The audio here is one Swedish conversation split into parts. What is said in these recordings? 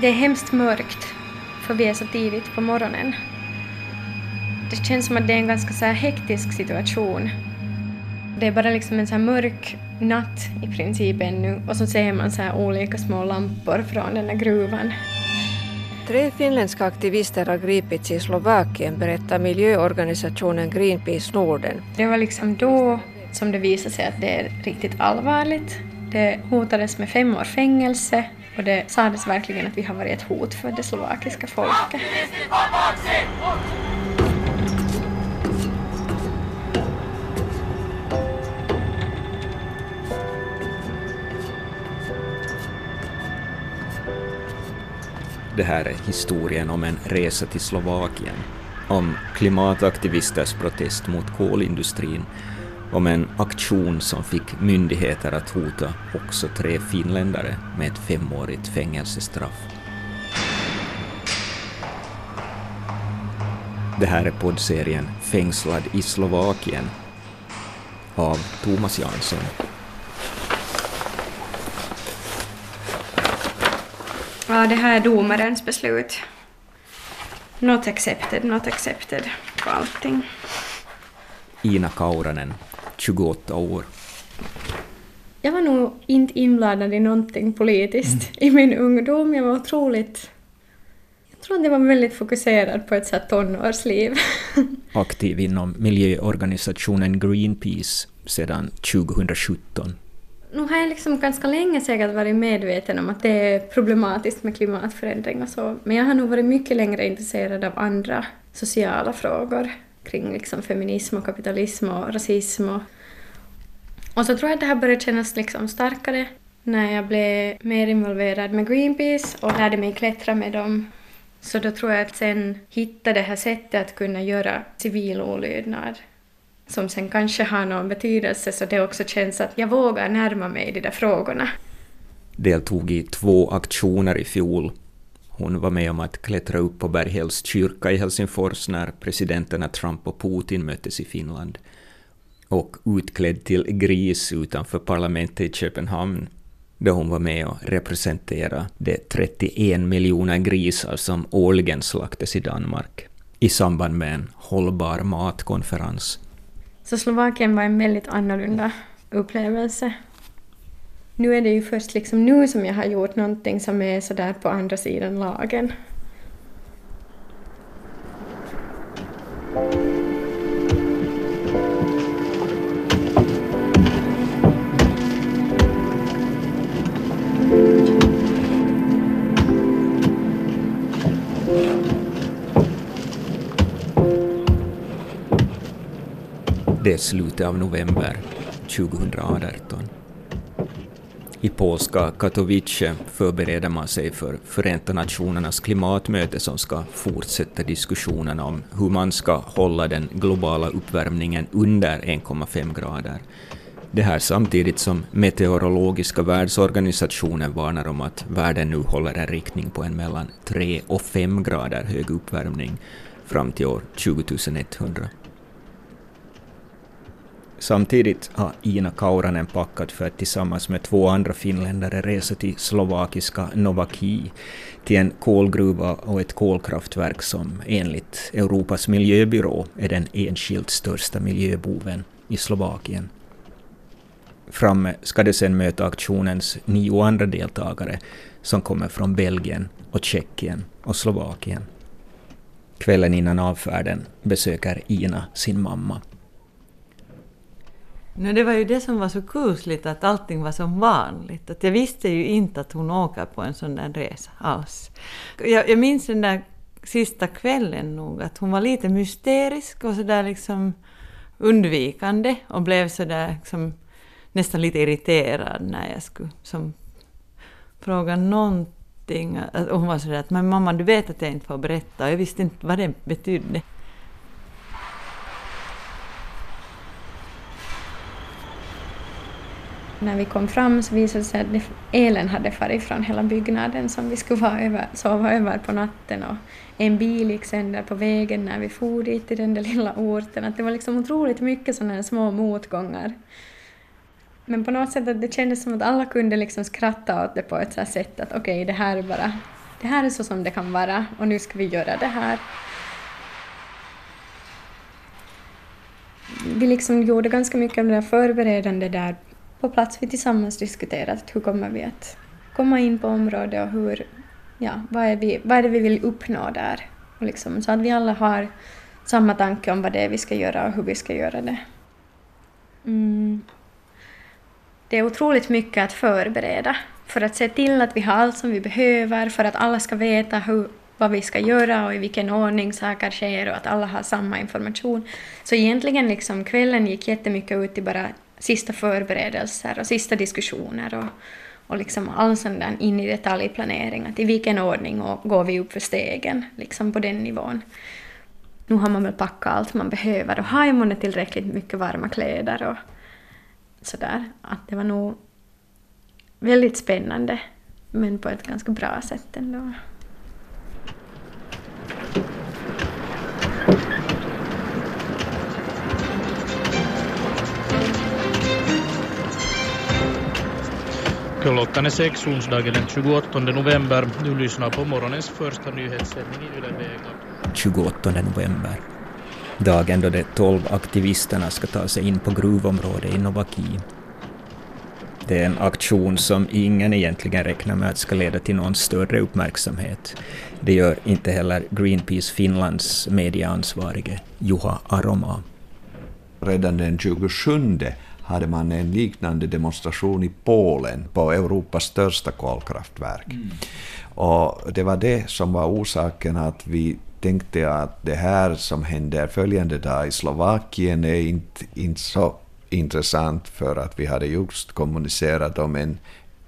Det är hemskt mörkt, för vi är så tidigt på morgonen. Det känns som att det är en ganska så här hektisk situation. Det är bara liksom en så här mörk natt i princip ännu och så ser man så här olika små lampor från den där gruvan. Tre finländska aktivister har gripits i Slovakien, berättar miljöorganisationen Greenpeace Norden. Det var liksom då som det visade sig att det är riktigt allvarligt. Det hotades med fem år fängelse och det sades verkligen att vi har varit ett hot för det slovakiska folket. Det här är historien om en resa till Slovakien, om klimataktivisters protest mot kolindustrin, om en aktion som fick myndigheter att hota också tre finländare med ett femårigt fängelsestraff. Det här är poddserien Fängslad i Slovakien av Thomas Jansson. Ja, det här är domarens beslut. Not accepted, not accepted på allting. Ina Kauranen, 28 år. Jag var nog inte inblandad i någonting politiskt i min ungdom. Jag var otroligt... Jag tror att jag var väldigt fokuserad på ett så här tonårsliv. Aktiv inom miljöorganisationen Greenpeace sedan 2017. Nu har jag liksom ganska länge säkert varit medveten om att det är problematiskt med klimatförändring och så, men jag har nog varit mycket längre intresserad av andra sociala frågor kring liksom feminism och kapitalism och rasism och, och så tror jag att det här började kännas liksom starkare när jag blev mer involverad med Greenpeace och lärde mig klättra med dem. Så då tror jag att sen hitta det här sättet att kunna göra civil olydnad som sen kanske har någon betydelse så det också känns att jag vågar närma mig de där frågorna. Deltog i två aktioner i fjol. Hon var med om att klättra upp på Berghälls kyrka i Helsingfors när presidenterna Trump och Putin möttes i Finland. Och utklädd till gris utanför parlamentet i Köpenhamn då hon var med och representerade de 31 miljoner grisar som årligen slaktas i Danmark i samband med en hållbar matkonferens. Så Slovakien var en väldigt annorlunda upplevelse. Nu är det ju först liksom nu som jag har gjort någonting som är sådär på andra sidan lagen. Det är slutet av november 2018. I polska Katowice förbereder man sig för Förenta Nationernas klimatmöte som ska fortsätta diskussionerna om hur man ska hålla den globala uppvärmningen under 1,5 grader. Det här samtidigt som Meteorologiska världsorganisationen varnar om att världen nu håller en riktning på en mellan 3 och 5 grader hög uppvärmning fram till år 2100. Samtidigt har Ina Kauranen packat för att tillsammans med två andra finländare resa till slovakiska Novaki, till en kolgruva och ett kolkraftverk som enligt Europas miljöbyrå är den enskilt största miljöboven i Slovakien. Framme ska de sedan möta aktionens nio andra deltagare som kommer från Belgien och Tjeckien och Slovakien. Kvällen innan avfärden besöker Ina sin mamma. No, det var ju det som var så kusligt, att allting var som vanligt. Att jag visste ju inte att hon åker på en sån där resa alls. Jag, jag minns den där sista kvällen nog, att hon var lite mysterisk och sådär liksom undvikande och blev sådär liksom, nästan lite irriterad när jag skulle som, fråga någonting. Och hon var sådär att men mamma du vet att jag inte får berätta och jag visste inte vad det betydde. När vi kom fram så visade det sig att elen hade farit från hela byggnaden som vi skulle vara över, sova över på natten och en bil gick sönder på vägen när vi for dit till den där lilla orten. Att det var liksom otroligt mycket sådana små motgångar. Men på något sätt att det kändes som att alla kunde liksom skratta åt det på ett så sätt att okej, okay, det här är bara det här är så som det kan vara och nu ska vi göra det här. Vi liksom gjorde ganska mycket av det där förberedande där på plats. Vi tillsammans diskuterat hur kommer vi att komma in på området och hur, ja, vad, är vi, vad är det vi vill uppnå där. Och liksom, så att vi alla har samma tanke om vad det är vi ska göra och hur vi ska göra det. Mm. Det är otroligt mycket att förbereda för att se till att vi har allt som vi behöver, för att alla ska veta hur, vad vi ska göra och i vilken ordning saker sker och att alla har samma information. Så egentligen liksom kvällen gick jättemycket ut i bara sista förberedelser och sista diskussioner och, och liksom all sån där in i detaljplanering, att i vilken ordning och går vi upp för stegen, liksom på den nivån. Nu har man väl packat allt man behöver och har man tillräckligt mycket varma kläder och sådär. Att det var nog väldigt spännande, men på ett ganska bra sätt ändå. Klockan är sex onsdagen den 28 november. Du lyssnar på morgonens första nyhetssändning i Yle Vega. 28 november. Dagen då de tolv aktivisterna ska ta sig in på gruvområdet i Novaki. Det är en aktion som ingen egentligen räknar med att ska leda till någon större uppmärksamhet. Det gör inte heller Greenpeace Finlands medieansvarige Juha Aroma. Redan den 27 hade man en liknande demonstration i Polen på Europas största kolkraftverk. Mm. Och det var det som var orsaken att vi tänkte att det här som händer följande dag i Slovakien är inte, inte så intressant för att vi hade just kommunicerat om en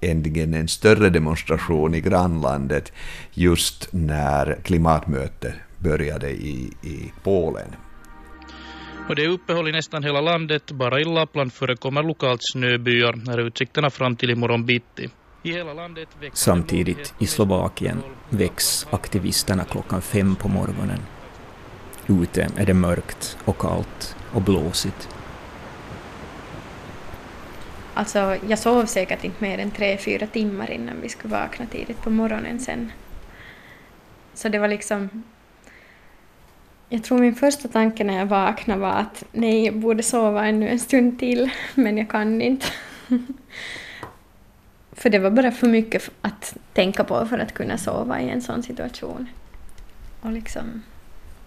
äntligen en större demonstration i grannlandet just när klimatmötet började i, i Polen. Och det är uppehåll i nästan hela landet. Bara i Lappland förekommer lokalt snöbyar. Här är utsikterna fram till imorgon bitti. Samtidigt i Slovakien väcks aktivisterna klockan fem på morgonen. Ute är det mörkt och kallt och blåsigt. Alltså, jag sov säkert inte mer än tre, fyra timmar innan vi skulle vakna tidigt på morgonen sen. Så det var liksom... Jag tror min första tanke när jag vaknade var att nej, jag borde sova ännu en stund till, men jag kan inte. för det var bara för mycket att tänka på för att kunna sova i en sån situation. Och liksom,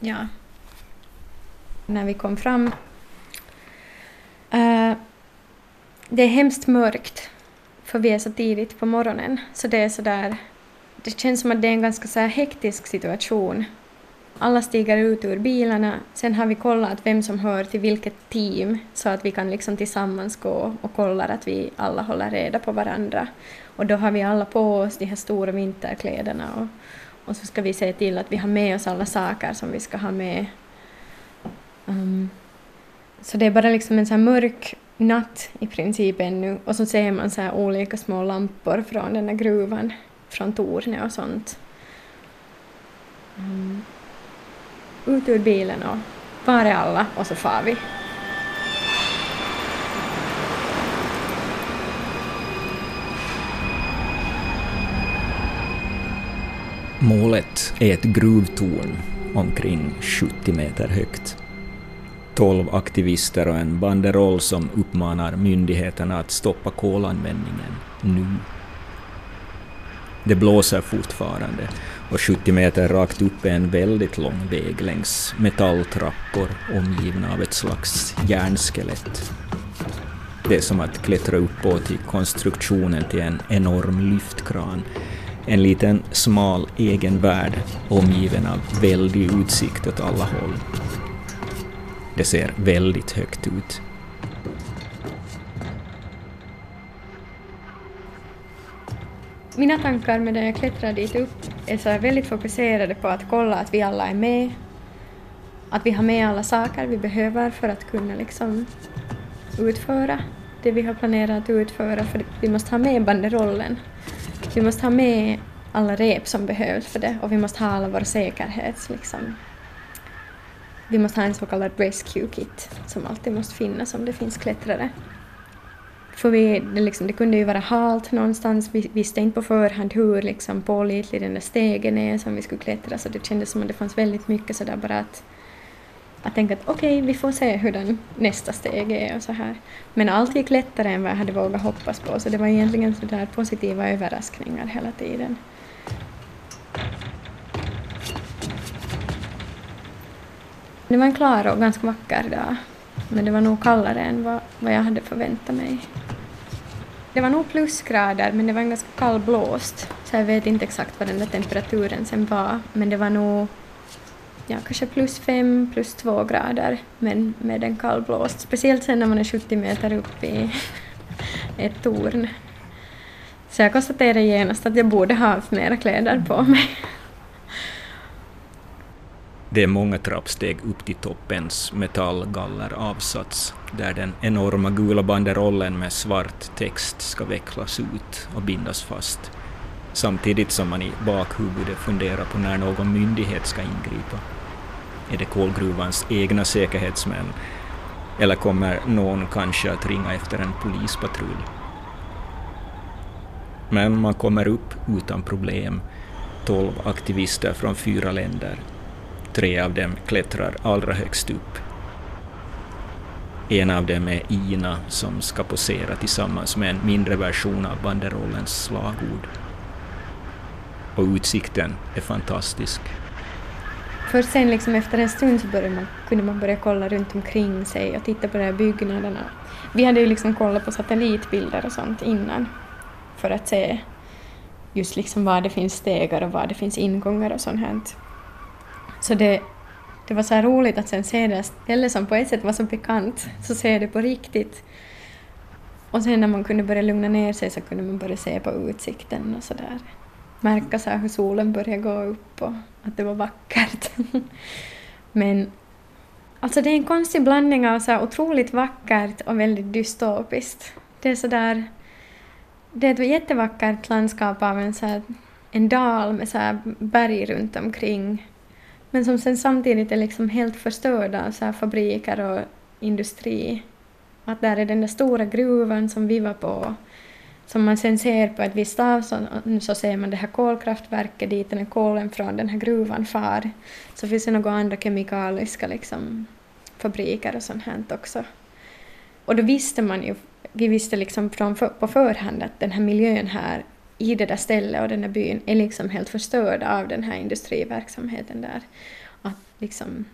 ja. När vi kom fram uh, det är hemskt mörkt, för vi är så tidigt på morgonen. Så det är så där, det känns som att det är en ganska så här hektisk situation. Alla stiger ut ur bilarna, sen har vi kollat vem som hör till vilket team så att vi kan liksom tillsammans gå och kolla att vi alla håller reda på varandra. Och då har vi alla på oss de här stora vinterkläderna och, och så ska vi se till att vi har med oss alla saker som vi ska ha med. Um, så det är bara liksom en så här mörk natt i princip ännu och så ser man så här olika små lampor från den där gruvan, från tornet och sånt. Mm. Ut ur bilen och var är alla? Och så far vi. Målet är ett gruvtorn omkring 70 meter högt. Tolv aktivister och en banderoll som uppmanar myndigheterna att stoppa kolanvändningen nu. Det blåser fortfarande och 70 meter rakt upp är en väldigt lång väg längs metalltrappor omgivna av ett slags järnskelett. Det är som att klättra uppåt i konstruktionen till en enorm lyftkran. En liten smal egen värld omgiven av väldig utsikt åt alla håll. Det ser väldigt högt ut. Mina tankar medan jag klättrar dit upp är så väldigt fokuserade på att kolla att vi alla är med, att vi har med alla saker vi behöver för att kunna liksom utföra det vi har planerat att utföra, för vi måste ha med banderollen. Vi måste ha med alla rep som behövs för det och vi måste ha alla våra säkerhets liksom, vi måste ha en så kallad rescue kit som alltid måste finnas om det finns klättrare. För vi, det, liksom, det kunde ju vara halt någonstans, vi visste inte på förhand hur liksom, pålitlig den där stegen är som vi skulle klättra, så det kändes som att det fanns väldigt mycket sådär bara att att tänka att okej, okay, vi får se hur den nästa steg är och så här. Men allt gick lättare än vad jag hade vågat hoppas på, så det var egentligen så där positiva överraskningar hela tiden. Det var en klar och ganska vacker dag, men det var nog kallare än vad, vad jag hade förväntat mig. Det var nog plusgrader, men det var en ganska kall blåst, så jag vet inte exakt vad den där temperaturen sen var, men det var nog ja, kanske plus fem, plus två grader, men med en kall blåst. Speciellt sen när man är 70 meter upp i ett torn. Så jag konstaterade genast att jag borde ha haft mera kläder på mig. Det är många trappsteg upp till toppens metallgalleravsats, där den enorma gula banderollen med svart text ska vecklas ut och bindas fast, samtidigt som man i bakhuvudet funderar på när någon myndighet ska ingripa. Är det kolgruvans egna säkerhetsmän? Eller kommer någon kanske att ringa efter en polispatrull? Men man kommer upp utan problem. Tolv aktivister från fyra länder. Tre av dem klättrar allra högst upp. En av dem är Ina som ska posera tillsammans med en mindre version av banderollens slagord. Och utsikten är fantastisk. Först sen liksom efter en stund så började man, kunde man börja kolla runt omkring sig och titta på de här byggnaderna. Vi hade ju liksom kollat på satellitbilder och sånt innan för att se just liksom var det finns stegar och var det finns ingångar och sånt här. Så det, det var så här roligt att sen se det stället som på ett sätt var så bekant, så se det på riktigt. Och sen när man kunde börja lugna ner sig så kunde man börja se på utsikten och sådär märka så hur solen började gå upp och att det var vackert. Men alltså det är en konstig blandning av så här otroligt vackert och väldigt dystopiskt. Det är så där, det är ett jättevackert landskap av en, så här, en dal med så här berg runt omkring men som sen samtidigt är liksom helt förstörda av så här fabriker och industri. Att där är den där stora gruvan som vi var på som man sen ser på ett visst avstånd så ser man det här kolkraftverket dit den kolen från den här gruvan far. Så finns det några andra kemikaliska liksom, fabriker och sånt här också. Och då visste man ju, vi visste liksom från för, på förhand att den här miljön här i det där stället och den där byn är liksom helt förstörd av den här industriverksamheten där. Att liksom,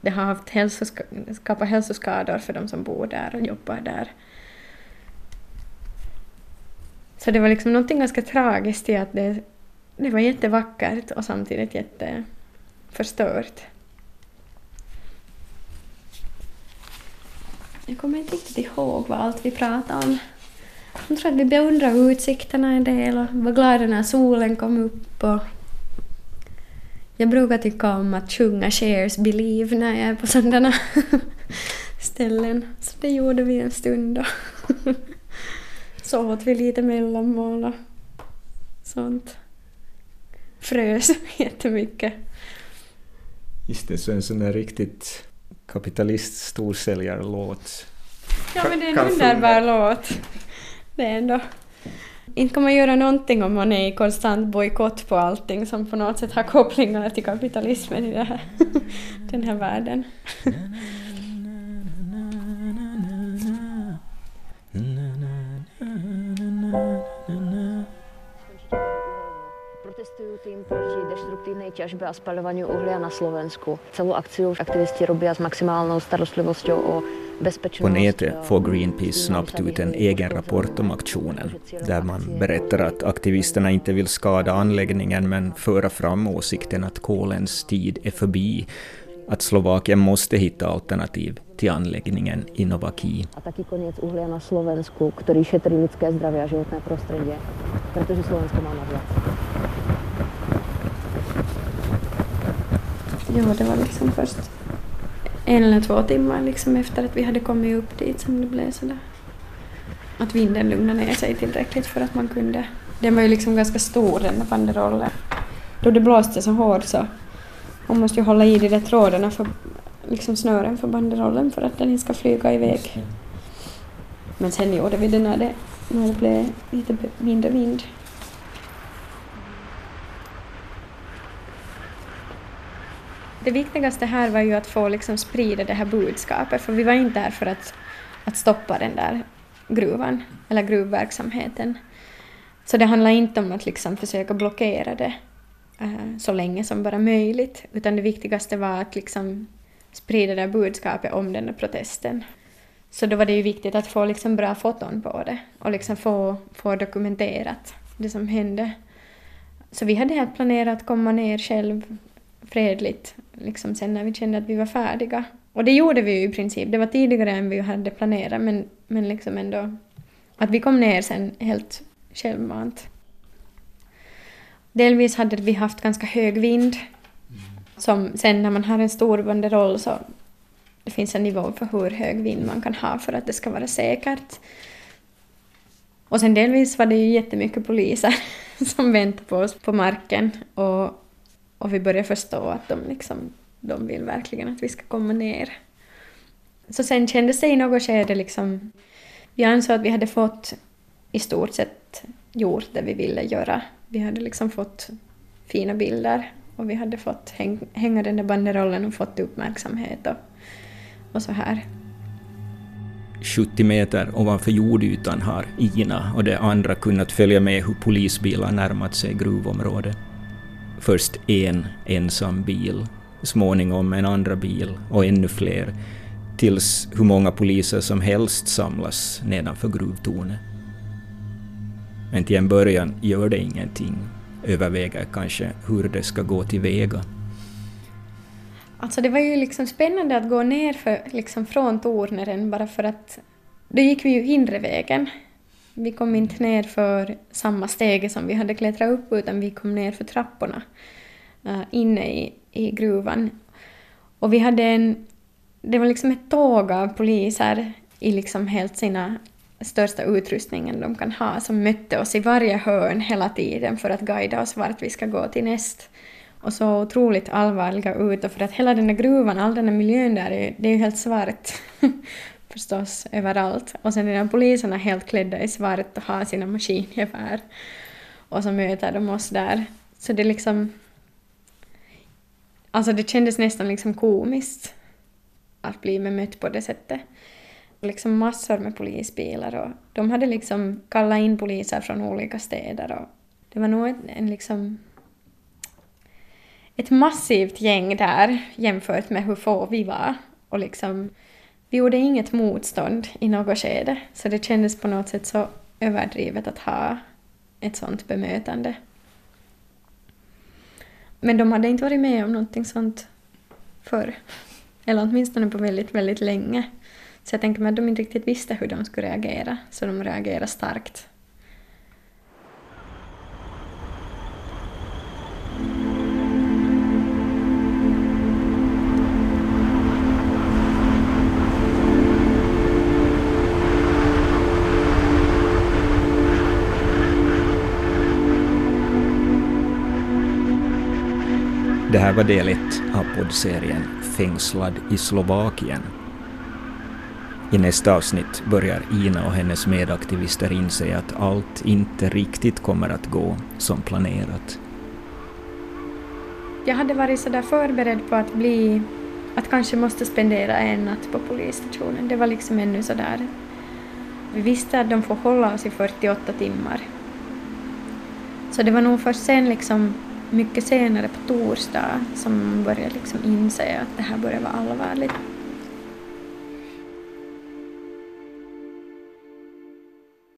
det har haft hälsoska, skapat hälsoskador för de som bor där och jobbar där. Så det var liksom någonting ganska tragiskt i att det, det var jättevackert och samtidigt jätteförstört. Jag kommer inte riktigt ihåg vad allt vi pratade om. Jag tror att vi beundrade utsikterna en del och var glada när solen kom upp. Och jag brukar tycka om att sjunga Shares Believe när jag är på sådana ställen. Så det gjorde vi en stund då. så åt vi lite mellanmål och sånt. Frös jättemycket. Just det, så en sån där riktigt kapitalist storsäljarlåt. Ja men det är en underbar låt. Det är ändå... Inte kan man göra någonting om man är i konstant bojkott på allting som på något sätt har kopplingar till kapitalismen i det här, den här världen. Protestujú tým proti deštruktívnej ťažbe a spaľovaniu uhlia na Slovensku. Celú akciu aktivisti robia s maximálnou starostlivosťou o På nätet får Greenpeace snabbt ut en egen rapport om aktionen, där man berättar att aktivisterna inte vill skada anläggningen men föra fram åsikten att kolens tid är förbi att Slovakien måste hitta alternativ till anläggningen i Novaki. A taký koniec uhlia na Slovensku, ktorý šetrí ľudské zdravie a životné prostredie, pretože Slovensko má na viac. Jo, det var liksom först en eller två timmar liksom efter att vi hade kommit upp dit som det blev sådär. Att vinden lugnade ner sig tillräckligt för att man kunde... Den var ju liksom ganska stor den där banderollen. Då det blåste så hårt så man måste ju hålla i de där trådarna för liksom snören för banderollen för att den inte ska flyga iväg. Men sen gjorde vi det när det, när det blev lite mindre vind. Det viktigaste här var ju att få liksom sprida det här budskapet, för vi var inte där för att, att stoppa den där gruvan, eller gruvverksamheten. Så det handlar inte om att liksom försöka blockera det uh, så länge som bara möjligt, utan det viktigaste var att liksom sprida det här budskapet om den där protesten. Så då var det ju viktigt att få liksom bra foton på det och liksom få, få dokumenterat det som hände. Så vi hade helt planerat att komma ner själv fredligt liksom sen när vi kände att vi var färdiga. Och det gjorde vi ju i princip. Det var tidigare än vi hade planerat men, men liksom ändå att vi kom ner sen helt självmant. Delvis hade vi haft ganska hög vind. Som sen när man har en stor banderoll så det finns en nivå för hur hög vind man kan ha för att det ska vara säkert. Och sen delvis var det ju jättemycket poliser som väntade på oss på marken och, och vi började förstå att de, liksom, de vill verkligen att vi ska komma ner. Så sen kändes det i något skede liksom... Vi ansåg att vi hade fått i stort sett gjort det vi ville göra. Vi hade liksom fått fina bilder och vi hade fått häng, hänga den där banderollen och fått uppmärksamhet och, och så här. 70 meter ovanför jordytan har Ina och de andra kunnat följa med hur polisbilar närmat sig gruvområdet. Först en ensam bil, småningom en andra bil och ännu fler, tills hur många poliser som helst samlas nedanför gruvtornet. Men till en början gör det ingenting, överväger kanske hur det ska gå tillväga. Alltså det var ju liksom spännande att gå ner för, liksom från Torneren bara för att då gick vi ju inre vägen. Vi kom inte ner för samma stege som vi hade klättrat upp utan vi kom ner för trapporna uh, inne i, i gruvan. Och vi hade en... Det var liksom ett tåg av poliser i liksom helt sina största utrustningen de kan ha som mötte oss i varje hörn hela tiden för att guida oss vart vi ska gå till näst. Och så otroligt allvarliga ut och för att hela den där gruvan, all den där miljön där, är, det är ju helt svart förstås överallt. Och sen är de poliserna helt klädda i svart och har sina maskingevär. Och så möter de oss där. Så det liksom... Alltså det kändes nästan liksom komiskt att bli bemött på det sättet liksom massor med polisbilar och de hade liksom kallat in poliser från olika städer och det var nog en, en liksom ett massivt gäng där jämfört med hur få vi var och liksom vi gjorde inget motstånd i något skede så det kändes på något sätt så överdrivet att ha ett sånt bemötande. Men de hade inte varit med om någonting sånt förr. Eller åtminstone på väldigt, väldigt länge. Så jag tänker mig att de inte riktigt visste hur de skulle reagera, så de reagerade starkt. Här var del ett av poddserien Fängslad i Slovakien i nästa avsnitt börjar Ina och hennes medaktivister inse att allt inte riktigt kommer att gå som planerat. Jag hade varit sådär förberedd på att bli... att kanske måste spendera en natt på polisstationen. Det var liksom ännu sådär... Vi visste att de får hålla oss i 48 timmar. Så det var nog först sen, liksom, mycket senare på torsdag, som man började liksom inse att det här började vara allvarligt.